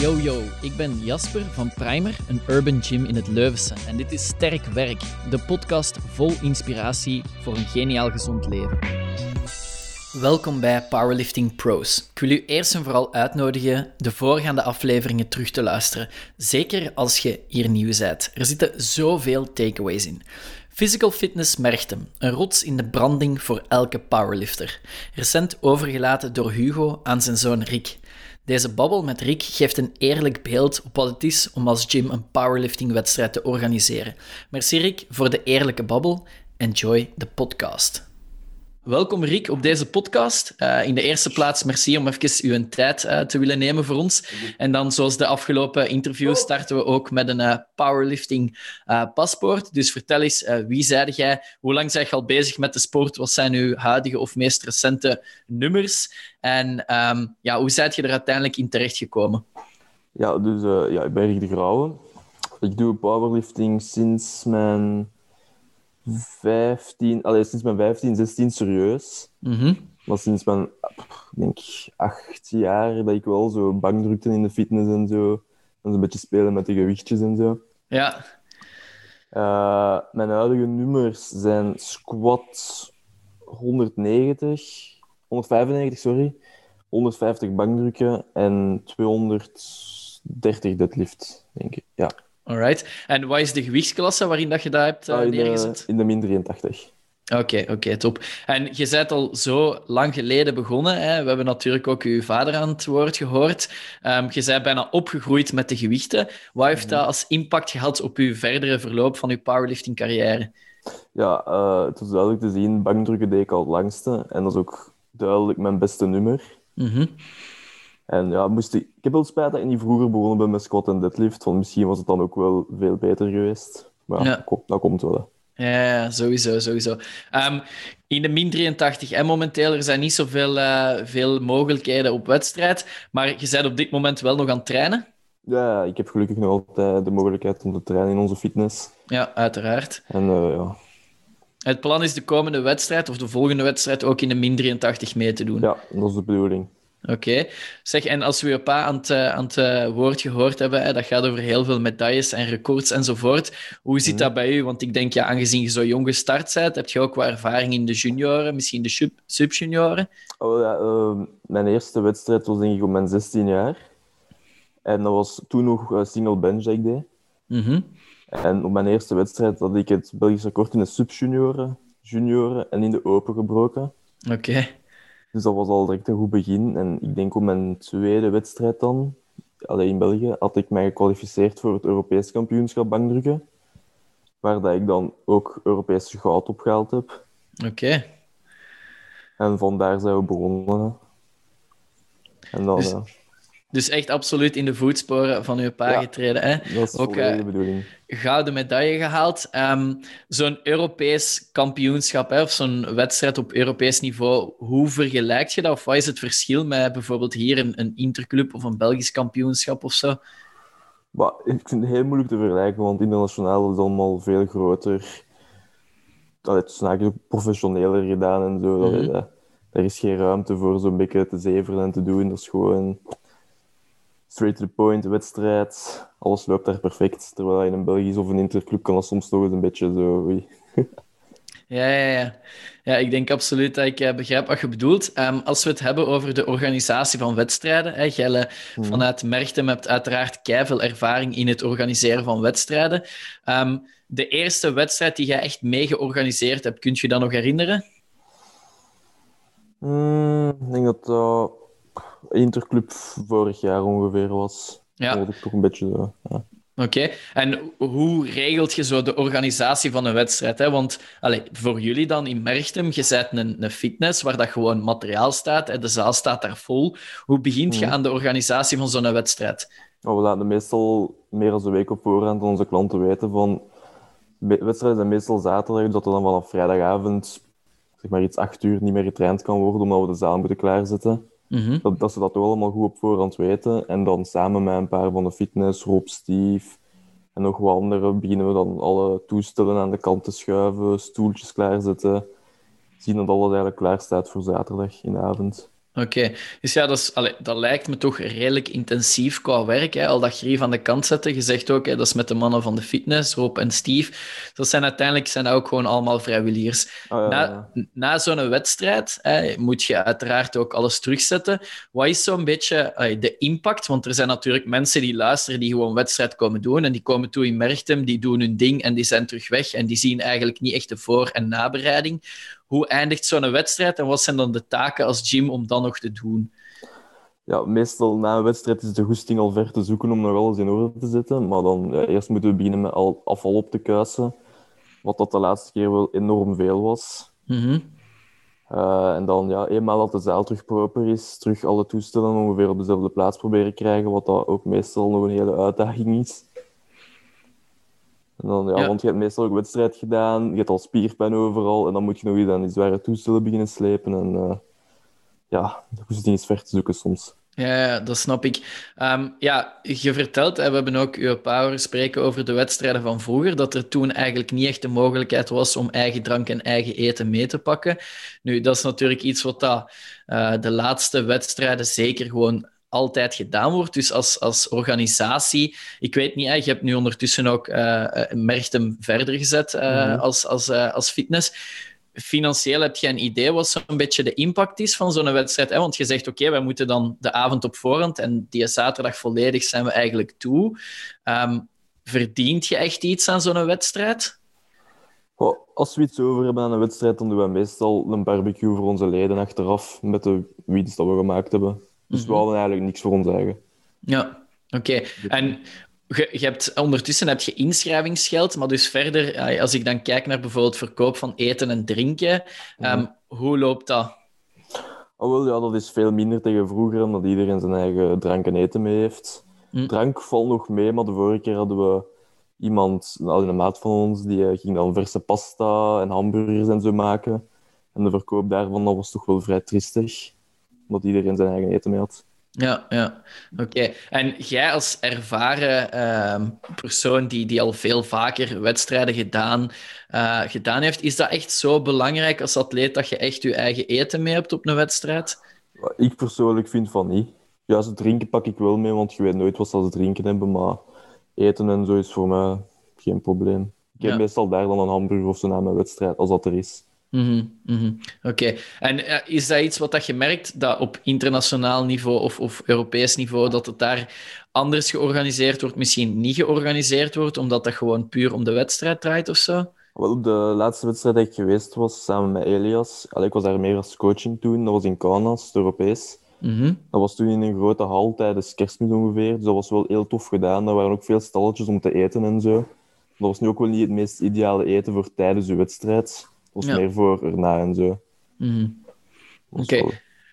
Yo yo, ik ben Jasper van Primer, een urban gym in het Leuvense. En dit is Sterk Werk, de podcast vol inspiratie voor een geniaal gezond leven. Welkom bij Powerlifting Pros. Ik wil u eerst en vooral uitnodigen de voorgaande afleveringen terug te luisteren. Zeker als je hier nieuw bent. Er zitten zoveel takeaways in. Physical Fitness Merchtem, een rots in de branding voor elke powerlifter. Recent overgelaten door Hugo aan zijn zoon Rick. Deze babbel met Rick geeft een eerlijk beeld op wat het is om als gym een powerlifting-wedstrijd te organiseren. Merci Rick voor de eerlijke babbel. Enjoy the podcast. Welkom Rick op deze podcast. Uh, in de eerste plaats, merci om even uw tijd uh, te willen nemen voor ons. En dan, zoals de afgelopen interviews, starten we ook met een uh, powerlifting paspoort. Dus vertel eens, wie zeide jij? Hoe lang ben je al bezig met de sport? Wat zijn uw huidige of meest recente nummers? En um, ja, hoe zijt je er uiteindelijk in terechtgekomen? Ja, dus ja, ik ben Rick de Grauwe. Ik doe powerlifting sinds mijn 15, allee, sinds mijn 15, 16 serieus. Mm Maar sinds mijn, denk acht jaar dat ik wel zo bang drukte in de fitness en zo. En een beetje spelen met de gewichtjes en zo. Ja. Uh, mijn huidige nummers zijn squat 190, 195, sorry. 150 bankdrukken en 230 deadlift, denk ik. Ja. Alright. En wat is de gewichtsklasse waarin dat je dat hebt uh, in neergezet? De, in de min 83. Oké, oké, top. En je bent al zo lang geleden begonnen. Hè? We hebben natuurlijk ook uw vader aan het woord gehoord. Um, je bent bijna opgegroeid met de gewichten. Wat heeft dat als impact gehad op uw verdere verloop van uw powerlifting carrière? Ja, uh, het was duidelijk te zien. Bankdrukken deed ik al het langste. En dat is ook duidelijk mijn beste nummer. Mm -hmm. En ja, moest ik, ik heb wel spijt dat ik niet vroeger begonnen ben met squat en deadlift, want misschien was het dan ook wel veel beter geweest. Maar ja, dat, dat komt wel. Ja, sowieso, sowieso. Um, in de min 83 en momenteel, er zijn niet zoveel uh, veel mogelijkheden op wedstrijd, maar je bent op dit moment wel nog aan het trainen? Ja, ik heb gelukkig nog altijd de mogelijkheid om te trainen in onze fitness. Ja, uiteraard. En uh, ja... Het plan is de komende wedstrijd, of de volgende wedstrijd, ook in de min 83 mee te doen? Ja, dat is de bedoeling. Oké. Okay. Zeg, en als we je pa aan het, aan het woord gehoord hebben, hè, dat gaat over heel veel medailles en records enzovoort. Hoe zit dat bij u? Want ik denk, ja, aangezien je zo jong gestart bent, heb je ook wat ervaring in de junioren, misschien de subjunioren? Oh, ja, uh, mijn eerste wedstrijd was denk ik op mijn 16 jaar. En dat was toen nog uh, single bench dat ik deed. Mm -hmm. En op mijn eerste wedstrijd had ik het Belgisch record in de subjunioren, junioren en in de open gebroken. Oké. Okay. Dus dat was al direct een goed begin. En ik denk op mijn tweede wedstrijd dan, alleen in België, had ik mij gekwalificeerd voor het Europees kampioenschap bankdrukken. Waar dat ik dan ook Europese goud opgehaald heb. Oké. Okay. En vandaar zijn we begonnen. En dan, dus, ja. Dus echt absoluut in de voetsporen van uw pa ja, getreden. Hè? Dat is ook uh, de bedoeling. Gouden medaille gehaald. Um, zo'n Europees kampioenschap hè, of zo'n wedstrijd op Europees niveau, hoe vergelijk je dat? Of wat is het verschil met bijvoorbeeld hier een, een interclub of een Belgisch kampioenschap of zo? Maar, ik vind het heel moeilijk te vergelijken, want internationaal is het allemaal veel groter. Het is eigenlijk professioneler gedaan en zo. Mhm. Mm -hmm. Er is geen ruimte voor zo'n beetje te zeveren en te doen. Dat is gewoon straight to the point, wedstrijd. Alles loopt daar perfect. Terwijl in een Belgisch of een interclub kan dat soms toch eens een beetje zo... Oei. Ja, ja, ja. ja, ik denk absoluut dat ik uh, begrijp wat je bedoelt. Um, als we het hebben over de organisatie van wedstrijden, hè, Gelle Mhm. vanuit Merchtem hebt uiteraard keiveel ervaring in het organiseren van wedstrijden. Um, de eerste wedstrijd die jij echt mee georganiseerd hebt, kunt je dat nog herinneren? Mm, ik denk dat dat interclub vorig jaar ongeveer was. Ja. Dat ik toch een beetje zo... Ja. Oké, okay. en hoe regelt je zo de organisatie van een wedstrijd? Hè? Want allez, voor jullie dan in Merchtem, je bent een, een fitness waar dat gewoon materiaal staat, hè? de zaal staat daar vol. Hoe begint je Mhm. aan de organisatie van zo'n wedstrijd? Maar we laten meestal meer dan een week op voorhand onze klanten weten van... Wedstrijden zijn meestal zaterdag, dat er dan vanaf vrijdagavond zeg maar iets acht uur niet meer getraind kan worden, omdat we de zaal moeten klaarzetten. Mhm. Dat, dat ze dat toch allemaal goed op voorhand weten. En dan samen met een paar van de fitness, Rob, Steve en nog wat anderen, beginnen we dan alle toestellen aan de kant te schuiven, stoeltjes klaarzetten. Zien dat alles eigenlijk klaar staat voor zaterdag in de avond. Oké, dus ja, dat, is, allee, dat lijkt me toch redelijk intensief qua werk. Hè? Al dat grief aan de kant zetten. Je zegt ook, hè, dat is met de mannen van de fitness, Rob en Steve. Dat zijn uiteindelijk zijn dat ook gewoon allemaal vrijwilligers. Ja, Na, na zo'n wedstrijd hè, moet je uiteraard ook alles terugzetten. Wat is zo'n beetje allee, de impact? Want er zijn natuurlijk mensen die luisteren die gewoon wedstrijd komen doen en die komen toe in Merchtem, die doen hun ding en die zijn terug weg en die zien eigenlijk niet echt de voor- en nabereiding. Hoe eindigt zo'n wedstrijd en wat zijn dan de taken als gym om dan nog te doen? Ja, meestal na een wedstrijd is de goesting al ver te zoeken om nog alles in orde te zetten. Maar dan, ja, eerst moeten we beginnen met al afval op te kuisen. Wat dat de laatste keer wel enorm veel was. Mhm. Eh, en dan, ja, eenmaal dat de zaal terug proper is, terug alle toestellen ongeveer op dezelfde plaats proberen krijgen. Wat dat ook meestal nog een hele uitdaging is. En dan, ja, Ja. want je hebt meestal ook wedstrijd gedaan, je hebt al spierpijn overal. En dan moet je nog eens aan die zware toestellen beginnen slepen. En eh, ja, goesting is ver te zoeken soms. Ja, dat snap ik. Ehm, ja, je vertelt, hè, we hebben ook uw power spreken over de wedstrijden van vroeger, dat er toen eigenlijk niet echt de mogelijkheid was om eigen drank en eigen eten mee te pakken. Nu, dat is natuurlijk iets wat dat, eh, de laatste wedstrijden zeker gewoon altijd gedaan wordt. Dus als, als organisatie, ik weet niet, je hebt nu ondertussen ook eh, Merchtem verder gezet eh, Mhm. als, als, als fitness financieel heb je een idee wat zo'n beetje de impact is van zo'n wedstrijd? Hè? Want je zegt, oké, wij moeten dan de avond op voorhand en die zaterdag volledig zijn we eigenlijk toe. Ehm, verdient je echt iets aan zo'n wedstrijd? Als we iets over hebben aan een wedstrijd, dan doen we meestal een barbecue voor onze leden achteraf met de wiets dat we gemaakt hebben. Dus we Mhm. hadden eigenlijk niks voor ons eigen. Ja, oké. En je, je hebt, ondertussen heb je inschrijvingsgeld, maar dus verder, als ik dan kijk naar bijvoorbeeld verkoop van eten en drinken, ehm, hoe loopt dat? Oh, wel, ja, dat is veel minder tegen vroeger, omdat iedereen zijn eigen drank en eten mee heeft. Hm. Drank valt nog mee, maar de vorige keer hadden we iemand, nou, een maat van ons, die eh, ging dan verse pasta en hamburgers en zo maken. En de verkoop daarvan dat was toch wel vrij tristig, omdat iedereen zijn eigen eten mee had. Ja, ja. Oké. En jij als ervaren ehm, persoon die, die al veel vaker wedstrijden gedaan, eh, gedaan heeft, is dat echt zo belangrijk als atleet dat je echt je eigen eten mee hebt op een wedstrijd? Ik persoonlijk vind van niet. Juist het drinken pak ik wel mee, want je weet nooit wat ze te drinken hebben, maar eten en zo is voor mij geen probleem. Ik heb Ja. meestal daar dan een hamburger of zo na mijn wedstrijd, als dat er is. Mhm, mhm. Oké. En eh, is dat iets wat dat je merkt, dat op internationaal niveau of, of Europees niveau, dat het daar anders georganiseerd wordt, misschien niet georganiseerd wordt, omdat dat gewoon puur om de wedstrijd draait of zo? Wel, op de laatste wedstrijd dat ik geweest was, samen met Elias, allee, ik was daar meer als coaching toen, dat was in Kaunas, het Europees. Mhm. Dat was toen in een grote hal tijdens kerstmis ongeveer, dus dat was wel heel tof gedaan. Er waren ook veel stalletjes om te eten en zo. Dat was nu ook wel niet het meest ideale eten voor tijdens de wedstrijd. Dat Ja. meer voor erna en zo. Mhm. Oké.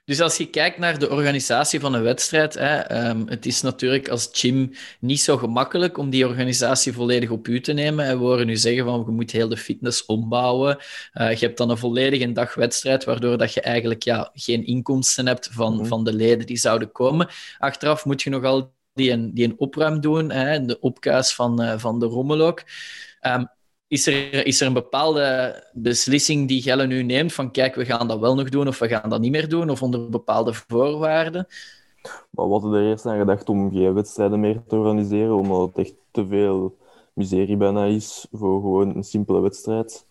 Dus als je kijkt naar de organisatie van een wedstrijd, hè, ehm, het is natuurlijk als gym niet zo gemakkelijk om die organisatie volledig op u te nemen. En we horen u zeggen van je moet heel de fitness ombouwen. Eh, je hebt dan een volledige dag wedstrijd, waardoor dat je eigenlijk ja, geen inkomsten hebt van, Mhm. van de leden die zouden komen. Achteraf moet je nogal die een, die een opruim doen, hè, de opkuis van, eh, van de rommel ook. Ehm, is er, is er een bepaalde beslissing die Gelle nu neemt van kijk, we gaan dat wel nog doen of we gaan dat niet meer doen of onder bepaalde voorwaarden? Maar we hadden er eerst aan gedacht om geen wedstrijden meer te organiseren, omdat het echt te veel miserie bijna is voor gewoon een simpele wedstrijd.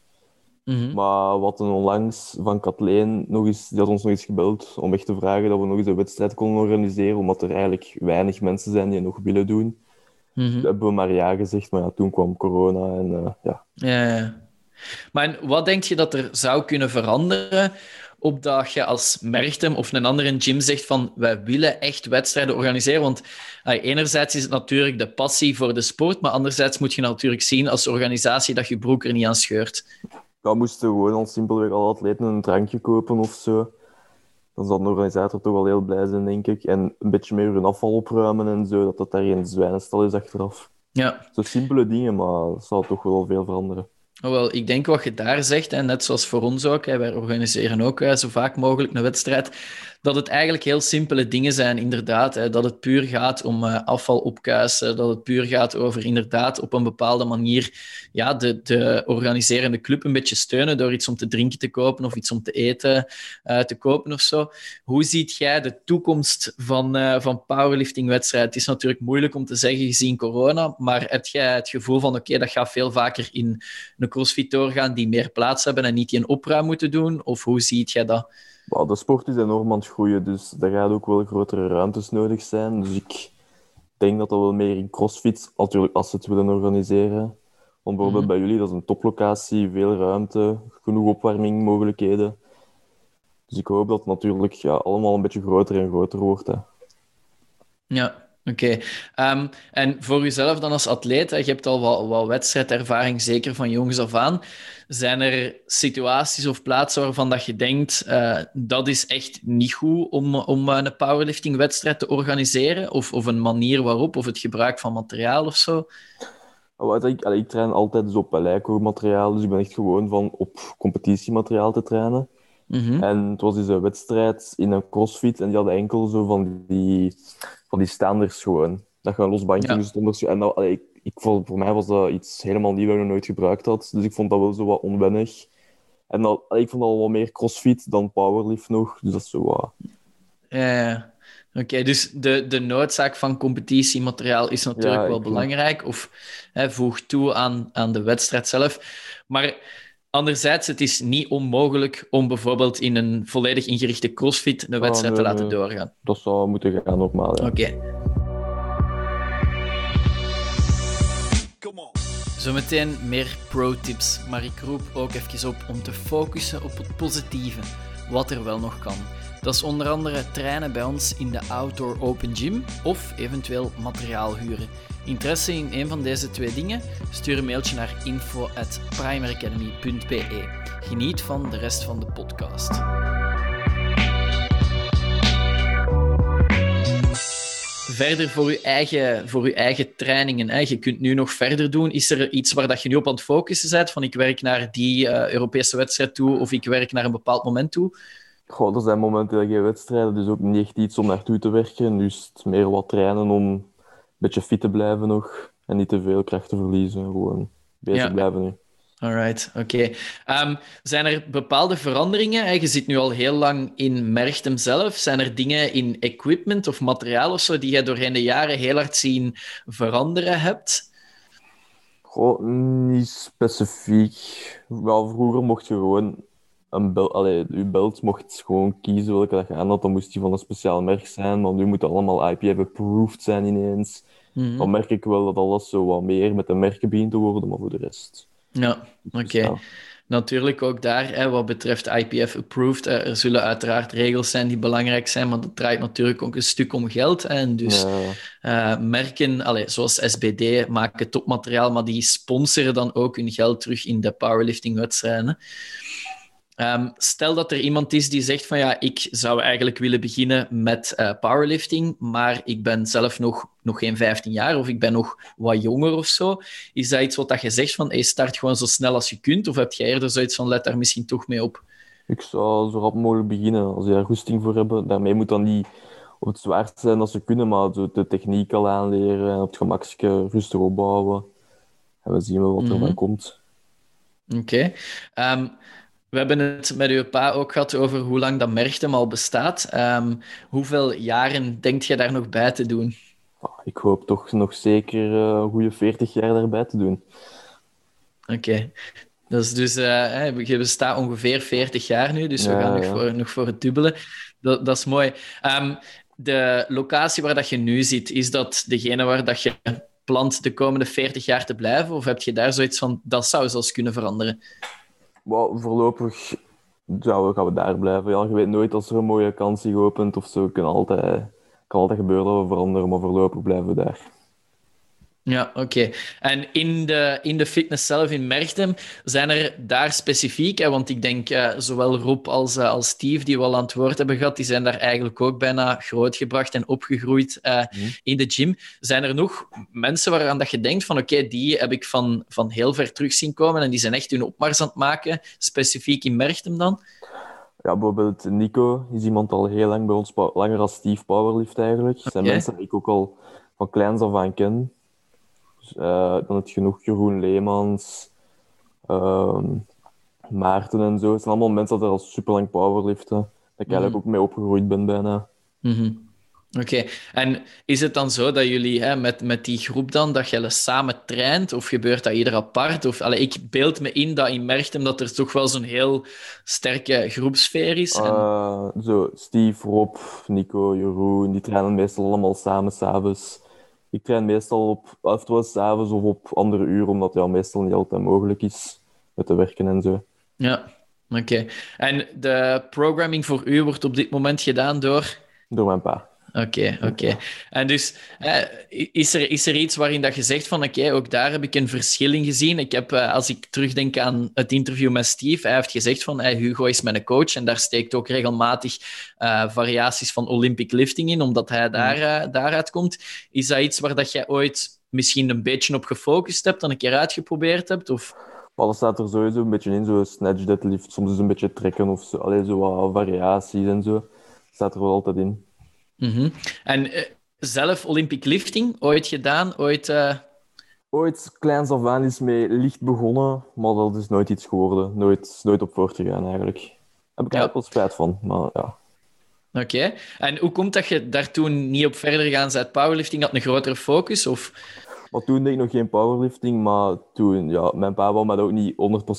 Mhm. Maar wat een onlangs van Kathleen nog eens, die had ons nog eens gebeld om echt te vragen dat we nog eens een wedstrijd konden organiseren, omdat er eigenlijk weinig mensen zijn die het nog willen doen. Toen hebben we maar ja gezegd, maar ja, toen kwam corona en eh, ja. Ja, ja. Maar wat denk je dat er zou kunnen veranderen opdat je als Merchtem of een andere gym zegt van wij willen echt wedstrijden organiseren? Want enerzijds is het natuurlijk de passie voor de sport, maar anderzijds moet je natuurlijk zien als organisatie dat je broek er niet aan scheurt. Ja, we moesten gewoon al simpelweg alle atleten een drankje kopen of zo. Dan zal de organisator toch wel heel blij zijn, denk ik. En een beetje meer hun afval opruimen en zo, dat dat daar geen zwijnenstal is achteraf. Ja, Zo simpele dingen, maar het zal toch wel veel veranderen. Oh, wel, ik denk wat je daar zegt, en net zoals voor ons ook, hè, wij organiseren ook eh, zo vaak mogelijk een wedstrijd, dat het eigenlijk heel simpele dingen zijn, inderdaad. Hè. Dat het puur gaat om uh, afval opkuisen, dat het puur gaat over inderdaad op een bepaalde manier ja, de, de organiserende club een beetje steunen door iets om te drinken te kopen of iets om te eten uh, te kopen of zo. Hoe ziet jij de toekomst van, uh, van powerlifting-wedstrijden? Het is natuurlijk moeilijk om te zeggen gezien corona, maar heb jij het gevoel van oké, dat gaat veel vaker in een crossfit doorgaan die meer plaats hebben en niet die een opruim moeten doen? Of hoe ziet jij dat? De sport is enorm aan het groeien, dus daar gaat ook wel grotere ruimtes nodig zijn. Dus ik denk dat dat wel meer in crossfit, natuurlijk als ze het willen organiseren. Want bijvoorbeeld mhm. bij jullie, dat is een toplocatie, veel ruimte, genoeg opwarmingmogelijkheden. Dus ik hoop dat het natuurlijk ja, allemaal een beetje groter en groter wordt. Hè. Ja, Oké. Ehm, en voor jezelf dan als atleet, je hebt al wat, wat wedstrijdervaring, zeker van jongs af aan. Zijn er situaties of plaatsen waarvan dat je denkt, uh, dat is echt niet goed om, om een powerlifting-wedstrijd te organiseren? Of, of een manier waarop, of het gebruik van materiaal of zo? Oh, ik, ik train altijd dus op materiaal, dus ik ben echt gewoon van op competitiemateriaal te trainen. Mhm. En het was dus een wedstrijd in een crossfit en die hadden enkel zo van die, van die standers gewoon. Dat je een los bandje ja. moest onderzoeken. En dat, ik, ik vond, voor mij was dat iets helemaal nieuw dat ik nog nooit gebruikt had. Dus ik vond dat wel zo wat onwennig. En dat, ik vond dat al wat meer crossfit dan powerlift nog. Dus dat is zo wat... Ja, Oké, dus de, de noodzaak van competitiemateriaal is natuurlijk wel belangrijk, of hè, voegt toe aan, aan de wedstrijd zelf. Maar anderzijds, het is niet onmogelijk om bijvoorbeeld in een volledig ingerichte crossfit een wedstrijd te laten doorgaan. Dat zou moeten gaan, normaal. Ja. Oké. Zometeen meer pro-tips, maar ik roep ook even op om te focussen op het positieve, wat er wel nog kan. Dat is onder andere trainen bij ons in de Outdoor Open Gym of eventueel materiaal huren. Interesse in een van deze twee dingen? Stuur een mailtje naar info.primeracademy.be. Geniet van de rest van de podcast. verder voor je eigen, voor je eigen trainingen. Hè? Je kunt nu nog verder doen. Is er iets waar dat je nu op aan het focussen bent? Van ik werk naar die uh, Europese wedstrijd toe of ik werk naar een bepaald moment toe? Goh, er zijn momenten geen wedstrijden, dus ook niet echt iets om naartoe te werken. Dus het meer wat trainen om beetje fit te blijven nog en niet te veel kracht te verliezen. Gewoon bezig blijven nu. Alright, oké. Ehm, zijn er bepaalde veranderingen? Je zit nu al heel lang in Merchtem zelf. Zijn er dingen in equipment of materiaal of zo die je doorheen de jaren heel hard zien veranderen hebt? Goh, niet specifiek. Wel, vroeger mocht je gewoon een belt, allee, je belt mocht gewoon kiezen welke dat je aan had. Dan moest die van een speciaal merk zijn, maar nu moet allemaal IPF-approved zijn ineens. Mm Dan merk ik wel dat alles zo wat meer met de merken begint te worden, maar voor de rest... Ja, oké. Natuurlijk ook daar, hè, wat betreft IPF-approved, er zullen uiteraard regels zijn die belangrijk zijn, maar dat draait natuurlijk ook een stuk om geld. En dus uh, merken, allez, zoals SBD, maken topmateriaal, maar die sponsoren dan ook hun geld terug in de powerlifting-wedstrijden. Um, stel dat er iemand is die zegt van ja, ik zou eigenlijk willen beginnen met uh, powerlifting, maar ik ben zelf nog, nog geen 15 jaar of ik ben nog wat jonger of zo. Is dat iets wat dat je zegt van hey, start gewoon zo snel als je kunt? Of heb jij eerder zoiets van let daar misschien toch mee op? Ik zou zo rap mogelijk beginnen als je daar goesting voor hebben. Daarmee moet dan niet op het zwaarst zijn als ze kunnen, maar de techniek al aanleren en op het gemakje rustig opbouwen. En we zien wel wat er van mhm. komt. Oké. Okay. Ehm, we hebben het met uw pa ook gehad over hoe lang dat Merchtem al bestaat. Um, hoeveel jaren denkt je daar nog bij te doen? Ah, ik hoop toch nog zeker uh, goede 40 jaar daarbij te doen. Oké. Dat is dus, uh, je bestaat ongeveer 40 jaar nu, dus we gaan nog, voor, nog voor het dubbele. Dat, dat is mooi. Um, de locatie waar dat je nu zit, is dat degene waar dat je plant de komende 40 jaar te blijven? Of heb je daar zoiets van, dat zou zelfs kunnen veranderen? Well, voorlopig ja, gaan we daar blijven. Ja, je weet nooit als er een mooie kans zich opent of zo. Kan altijd, kan altijd gebeuren dat we veranderen, maar voorlopig blijven we daar. Ja, oké. En in de, in de fitness zelf in Merchtem, zijn er daar specifiek, hè, want ik denk uh, zowel Rob als, uh, als Steve, die we al aan het woord hebben gehad, die zijn daar eigenlijk ook bijna grootgebracht en opgegroeid uh, in de gym. Zijn er nog mensen waaraan dat je denkt van oké, die heb ik van, van heel ver terug zien komen en die zijn echt hun opmars aan het maken, specifiek in Merchtem dan? Ja, bijvoorbeeld Nico is iemand al heel lang bij ons, langer als Steve Powerlift eigenlijk. Dat zijn mensen die ik ook al van kleins af aan ken. Eh, dan heb je nog Jeroen Leemans, ehm, Maarten en zo. Het zijn allemaal mensen die al super lang powerliften. Dat ik eigenlijk Mhm. ook mee opgegroeid ben bijna. Mhm. Oké, en is het dan zo dat jullie hè, met, met die groep dan, dat jullie samen traint, of gebeurt dat ieder apart? Of, allee, ik beeld me in dat in Merchtem dat er toch wel zo'n heel sterke groepsfeer is. En, Eh, zo, Steve, Rob, Nico, Jeroen, die trainen meestal allemaal samen s'avonds. Ik train meestal op, oftewel s'avonds of op andere uren, omdat ja, meestal niet altijd mogelijk is met te werken en zo. ja, oké. En de programming voor u wordt op dit moment gedaan door... Door mijn pa. Oké, oké. En dus eh, is, er, is er iets waarin dat je zegt van oké, ook daar heb ik een verschil in gezien. Ik heb, eh, als ik terugdenk aan het interview met Steve, hij heeft gezegd van hey, Hugo is mijn coach en daar steekt ook regelmatig eh, variaties van Olympic lifting in, omdat hij daar, eh, daaruit komt. Is dat iets waar dat jij ooit misschien een beetje op gefocust hebt, dan een keer uitgeprobeerd hebt? Of... Maar dat staat er sowieso een beetje in, zo snatch deadlift, soms is een beetje trekken of zo. Allee, zo wat variaties en zo. staat er wel altijd in. Mhm. En eh, zelf Olympic lifting, ooit gedaan, ooit... eh, Ooit kleins af aan is mee licht begonnen, maar dat is nooit iets geworden. Nooit, nooit op voortgegaan eigenlijk. Daar heb ik Ja. eigenlijk wel spijt van, maar ja. Oké. En hoe komt dat je daar toen niet op verder gegaan bent? Powerlifting had een grotere focus? Of... Maar toen deed ik nog geen powerlifting, maar toen, ja, mijn pa wou me dat ook niet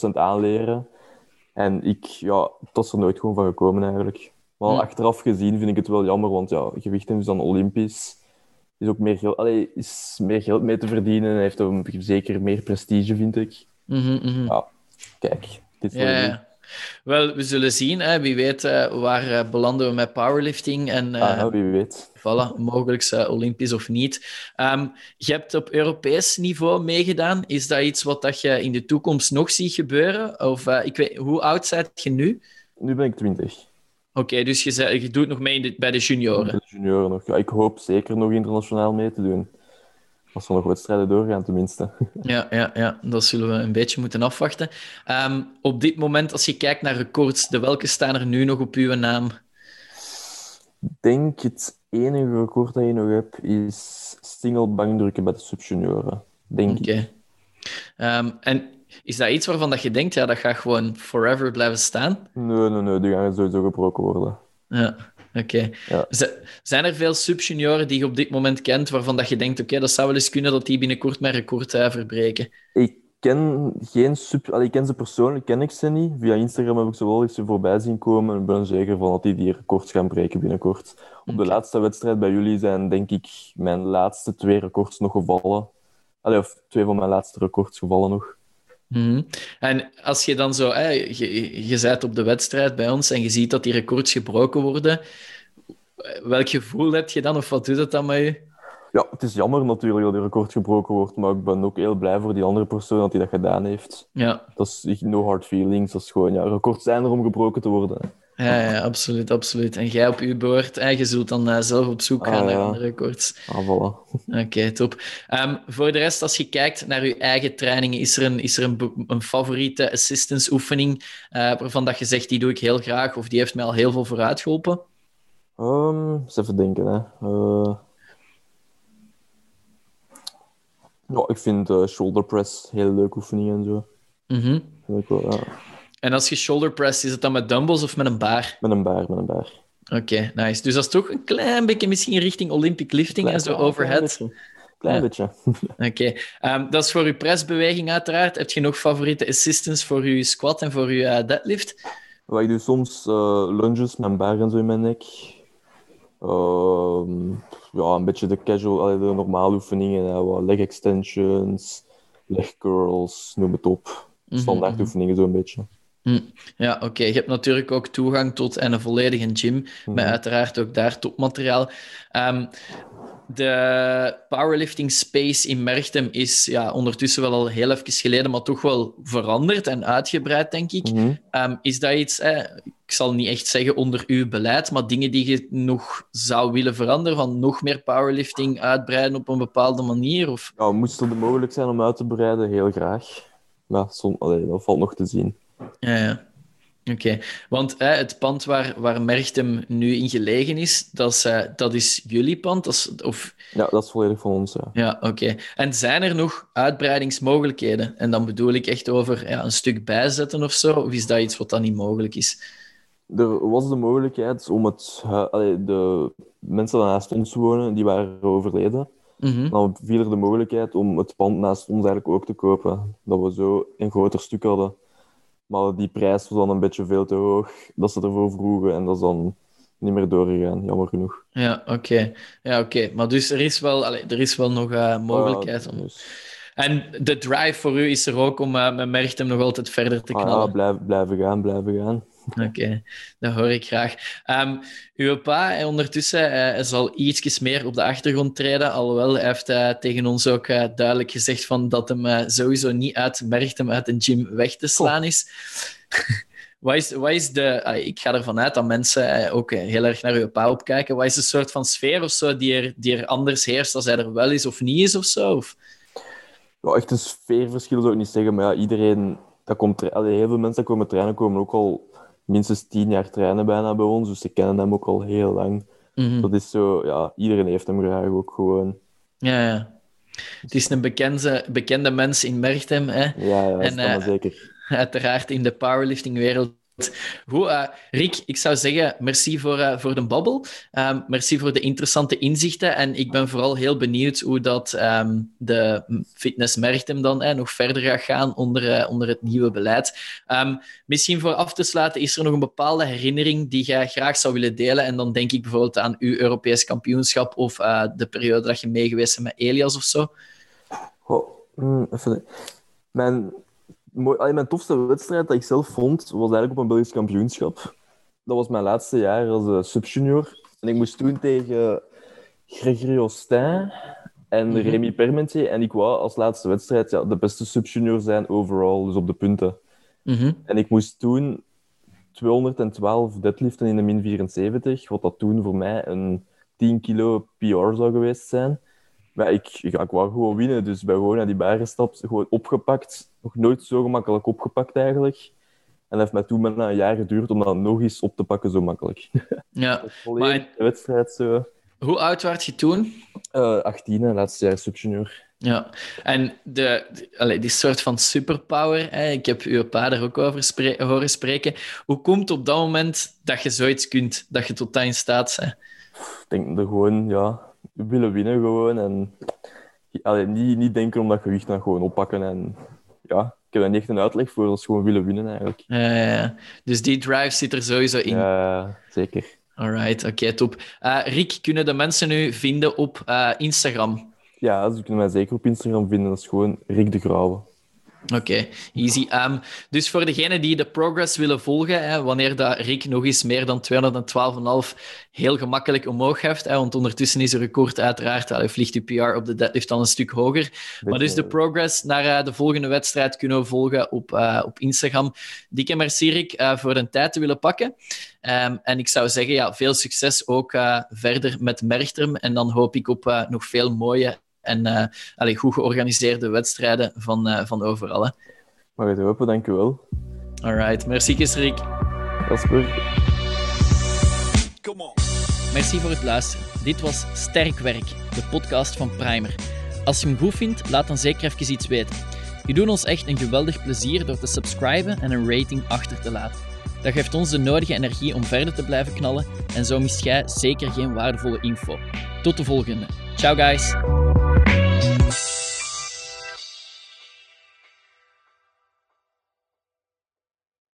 100% aanleren. En ik, ja, het was er nooit gewoon van gekomen eigenlijk. Maar Hm. achteraf gezien vind ik het wel jammer, want ja, gewichten is dan Olympisch. Is ook meer geld, allee, is meer geld mee te verdienen en heeft ook zeker meer prestige, vind ik. Mhm, mhm. Ja, kijk, dit is Ja. Wel, we zullen zien. Hè. Wie weet eh, waar eh, belanden we met powerlifting en eh, Ah, wie weet. voilà, mogelijk Olympisch of niet. Ehm, je hebt op Europees niveau meegedaan. Is dat iets wat dat je in de toekomst nog ziet gebeuren? Of ik weet, hoe oud ben je nu? Nu ben ik 20. Oké, dus je, zei- je doet nog mee de- bij de junioren. De junioren nog. Ja, ik hoop zeker nog internationaal mee te doen. Als we nog wedstrijden doorgaan, tenminste. Ja, ja, ja, dat zullen we een beetje moeten afwachten. Ehm, op dit moment, als je kijkt naar records, de welke staan er nu nog op uw naam? Ik denk het enige record dat je nog hebt is single bankdrukken bij de subjunioren. Denk Oké. ik. Ehm, en is dat iets waarvan dat je denkt, ja, dat gaat gewoon forever blijven staan? Nee, nee, nee, die gaan sowieso gebroken worden. Ja, oké. Ja. Zijn er veel subjunioren die je op dit moment kent, waarvan dat je denkt, oké, dat zou wel eens kunnen dat die binnenkort mijn record eh, verbreken? Ik ken geen sub... Allee, ik ken ze persoonlijk, ken ik ze niet. Via Instagram heb ik ze wel eens voorbij zien komen. En ik ben zeker van dat die die records gaan breken binnenkort. Op de laatste wedstrijd bij jullie zijn, denk ik, mijn laatste twee records nog gevallen. Allee, of twee van mijn laatste records gevallen nog. Mhm. En als je dan zo, hè, je, je bent op de wedstrijd bij ons en je ziet dat die records gebroken worden, welk gevoel heb je dan of wat doet het dan met je? Ja, het is jammer natuurlijk dat die record gebroken wordt, maar ik ben ook heel blij voor die andere persoon dat hij dat gedaan heeft. Ja, Dat is no hard feelings, dat is gewoon, ja, records zijn er om gebroken te worden. Ja, ja absoluut, absoluut. En jij op uw beurt, hè, je zult dan eh, zelf op zoek Ah, gaan naar ja. andere records. Ah, voilà. Oké, top. Ehm, voor de rest, als je kijkt naar je eigen trainingen, is er een, is er een, een favoriete assistance oefening eh, waarvan dat je zegt, die doe ik heel graag of die heeft mij al heel veel vooruit geholpen? Ehm, eens even denken, hè. Eh, Ja, ik vind shoulder press heel leuke oefening en zo. Mhm. Vind ik wel, ja. En als je shoulder press, is het dan met dumbbells of met een baar? Met een baar, met een baar. Oké, nice. Dus dat is toch een klein beetje misschien richting Olympic lifting en zo overhead. Klein beetje. Klein beetje. Oké, Ehm, dat is voor je pressbeweging uiteraard. Heb je nog favoriete assistance voor je squat en voor je eh, deadlift? Wat ik doe soms eh, lunges met een baar en zo in mijn nek. Ehm, ja, een beetje de casual, de normale oefeningen. Leg extensions, leg curls, noem het op. Standaard mhm. oefeningen zo'n beetje. Hm. Ja, oké. Je hebt natuurlijk ook toegang tot een volledige gym, met Mhm. uiteraard ook daar topmateriaal. Ehm, de powerlifting space in Merchtem is ja, ondertussen wel al heel even geleden, maar toch wel veranderd en uitgebreid, denk ik. Mhm. Ehm, is dat iets, eh, ik zal niet echt zeggen onder uw beleid, maar dingen die je nog zou willen veranderen, van nog meer powerlifting uitbreiden op een bepaalde manier? Of... Ja, moest het mogelijk zijn om uit te breiden, heel graag. Maar som, allee, dat valt nog te zien. Ja, ja. Oké, want het pand waar, waar Merchtem nu in gelegen is, dat is, uh, dat is jullie pand? Dat is, of... Ja, dat is volledig van ons. Ja, ja oké. En zijn er nog uitbreidingsmogelijkheden? En dan bedoel ik echt over ja, een stuk bijzetten of zo? Of is dat iets wat dan niet mogelijk is? Er was de mogelijkheid om het... allee, de mensen die naast ons wonen, die waren overleden. Mm Dan viel er de mogelijkheid om het pand naast ons eigenlijk ook te kopen. Dat we zo een groter stuk hadden. Maar die prijs was dan een beetje veel te hoog, dat ze ervoor vroegen. En dat is dan niet meer doorgegaan, jammer genoeg. Ja, oké. Ja, oké. Maar dus er is wel, allez, er is wel nog uh, mogelijkheid om... Dus... En de drive voor u is er ook om uh, met Merchtem nog altijd verder te knallen? Ah, ja, blijf, blijven gaan, blijven gaan. Oké, dat hoor ik graag. Um, uw pa, ondertussen, hij zal ietsjes meer op de achtergrond treden, alhoewel hij heeft uh, tegen ons ook uh, duidelijk gezegd van dat hem sowieso niet uitmerkt hem uit een gym weg te slaan is. wat, is wat is de... ik ga ervan uit dat mensen ook heel erg naar uw pa opkijken. Wat is de soort van sfeer of zo die er, die er anders heerst als hij er wel is of niet is of zo? Of? Ja, echt een sfeerverschil zou ik niet zeggen, maar ja, iedereen... Dat komt, allee, heel veel mensen die komen trainen komen ook al minstens tien jaar trainen bijna bij ons, dus ze kennen hem ook al heel lang. Mhm. Dat is zo, ja, iedereen heeft hem graag ook gewoon. Ja, ja. Het is een bekende, bekende mens in Merchtem. Hè? Ja, ja en, uh, zeker. Uiteraard in de powerlifting-wereld Goed, uh, ik zou zeggen, merci voor, uh, voor de babbel. Um, merci voor de interessante inzichten. En ik ben vooral heel benieuwd hoe dat um, de fitness Merchtem dan nog verder gaat gaan onder, onder het nieuwe beleid. Um, misschien voor af te sluiten, is er nog een bepaalde herinnering die jij graag zou willen delen? En dan denk ik bijvoorbeeld aan uw Europees kampioenschap of de periode dat je meegeweest bent met Elias of zo. Oh, mm, even... Mijn mooi, mijn tofste wedstrijd dat ik zelf vond, was eigenlijk op een Belgisch kampioenschap. Dat was mijn laatste jaar als uh, subjunior. En ik moest toen tegen Gregory Ostin en mm Remy Permentier. En ik wou als laatste wedstrijd ja, de beste subjunior zijn overal, dus op de punten. Mhm. En ik moest toen 212 deadliften in de min 74, wat dat toen voor mij een 10 kilo PR zou geweest zijn. Maar ik, ik, ik wou gewoon winnen, dus bij gewoon naar die bar gestapt, gewoon opgepakt. Nog nooit zo gemakkelijk opgepakt eigenlijk. En dat heeft mij toen bijna een jaar geduurd om dat nog eens op te pakken, zo makkelijk. Ja, maar... de wedstrijd zo. Hoe oud was je toen? Uh, 18, laatste jaar subjunior. Ja, en de, de die soort van superpower, hè, ik heb uw pa er ook over horen spreken. Hoe komt het op dat moment dat je zoiets kunt, dat je tot dat in staat bent? Ik denk er gewoon, ja, willen winnen gewoon. En allee, niet, niet denken om dat gewicht dan gewoon oppakken. En ja, ik heb er niet echt een uitleg voor. Dat is gewoon willen winnen eigenlijk. Ja. Dus die drive zit er sowieso in. Ja, zeker. Alright, oké, top. Uh, Rick, kunnen de mensen nu vinden op uh, Instagram? Ja, ze kunnen mij zeker op Instagram vinden. Dat is gewoon Rick de Grauwe. Oké, easy. Um, dus voor degenen die de progress willen volgen, hè, wanneer dat Rick nog eens meer dan 212,5 heel gemakkelijk omhoog heeft, hè, want ondertussen is de record uiteraard, hij vliegt de PR op de deadlift dan een stuk hoger. maar dus de progress naar uh, de volgende wedstrijd kunnen we volgen op, uh, op Instagram. Dikke merci Rick uh, voor een tijd te willen pakken. Um, en ik zou zeggen, ja, veel succes ook verder met Merchtrum. En dan hoop ik op nog veel mooie en uh, allee, goed georganiseerde wedstrijden van, uh, van overal. Hè. Mag het hopen, dank u wel. Alright, merci Kisrik. Dat is goed. Merci voor het luisteren. Dit was Sterk Werk, de podcast van Primer. Als je hem goed vindt, laat dan zeker even iets weten. Je doet ons echt een geweldig plezier door te subscriben en een rating achter te laten. Dat geeft ons de nodige energie om verder te blijven knallen en zo mist jij zeker geen waardevolle info. Tot de volgende. Ciao guys!